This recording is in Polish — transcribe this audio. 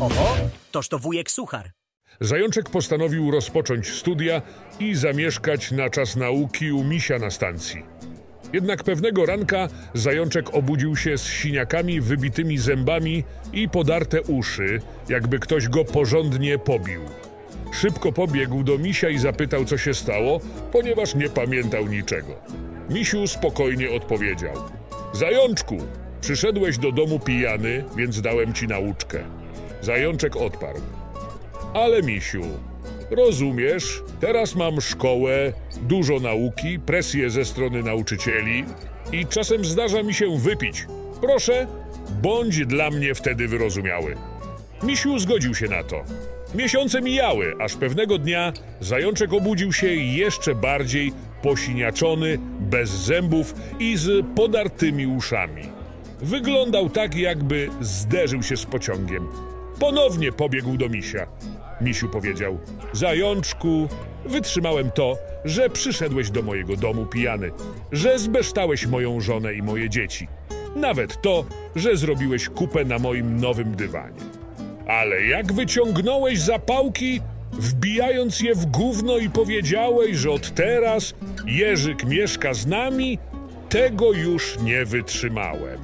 Oho, toż to wujek Suchar. Zajączek postanowił rozpocząć studia i zamieszkać na czas nauki u misia na stacji. Jednak pewnego ranka zajączek obudził się z siniakami, wybitymi zębami i podarte uszy, jakby ktoś go porządnie pobił. Szybko pobiegł do misia i zapytał, co się stało, ponieważ nie pamiętał niczego. Misiu spokojnie odpowiedział: Zajączku, przyszedłeś do domu pijany, więc dałem ci nauczkę. Zajączek odparł: Ale misiu, rozumiesz, teraz mam szkołę, dużo nauki, presję ze strony nauczycieli i czasem zdarza mi się wypić. Proszę, bądź dla mnie wtedy wyrozumiały. Misiu zgodził się na to. Miesiące mijały, aż pewnego dnia zajączek obudził się jeszcze bardziej posiniaczony, bez zębów i z podartymi uszami. Wyglądał tak, jakby zderzył się z pociągiem. Ponownie pobiegł do misia. Misiu powiedział: Zajączku, wytrzymałem to, że przyszedłeś do mojego domu pijany, że zbeształeś moją żonę i moje dzieci. Nawet to, że zrobiłeś kupę na moim nowym dywanie. Ale jak wyciągnąłeś zapałki, wbijając je w gówno i powiedziałeś, że od teraz Jerzyk mieszka z nami, tego już nie wytrzymałem.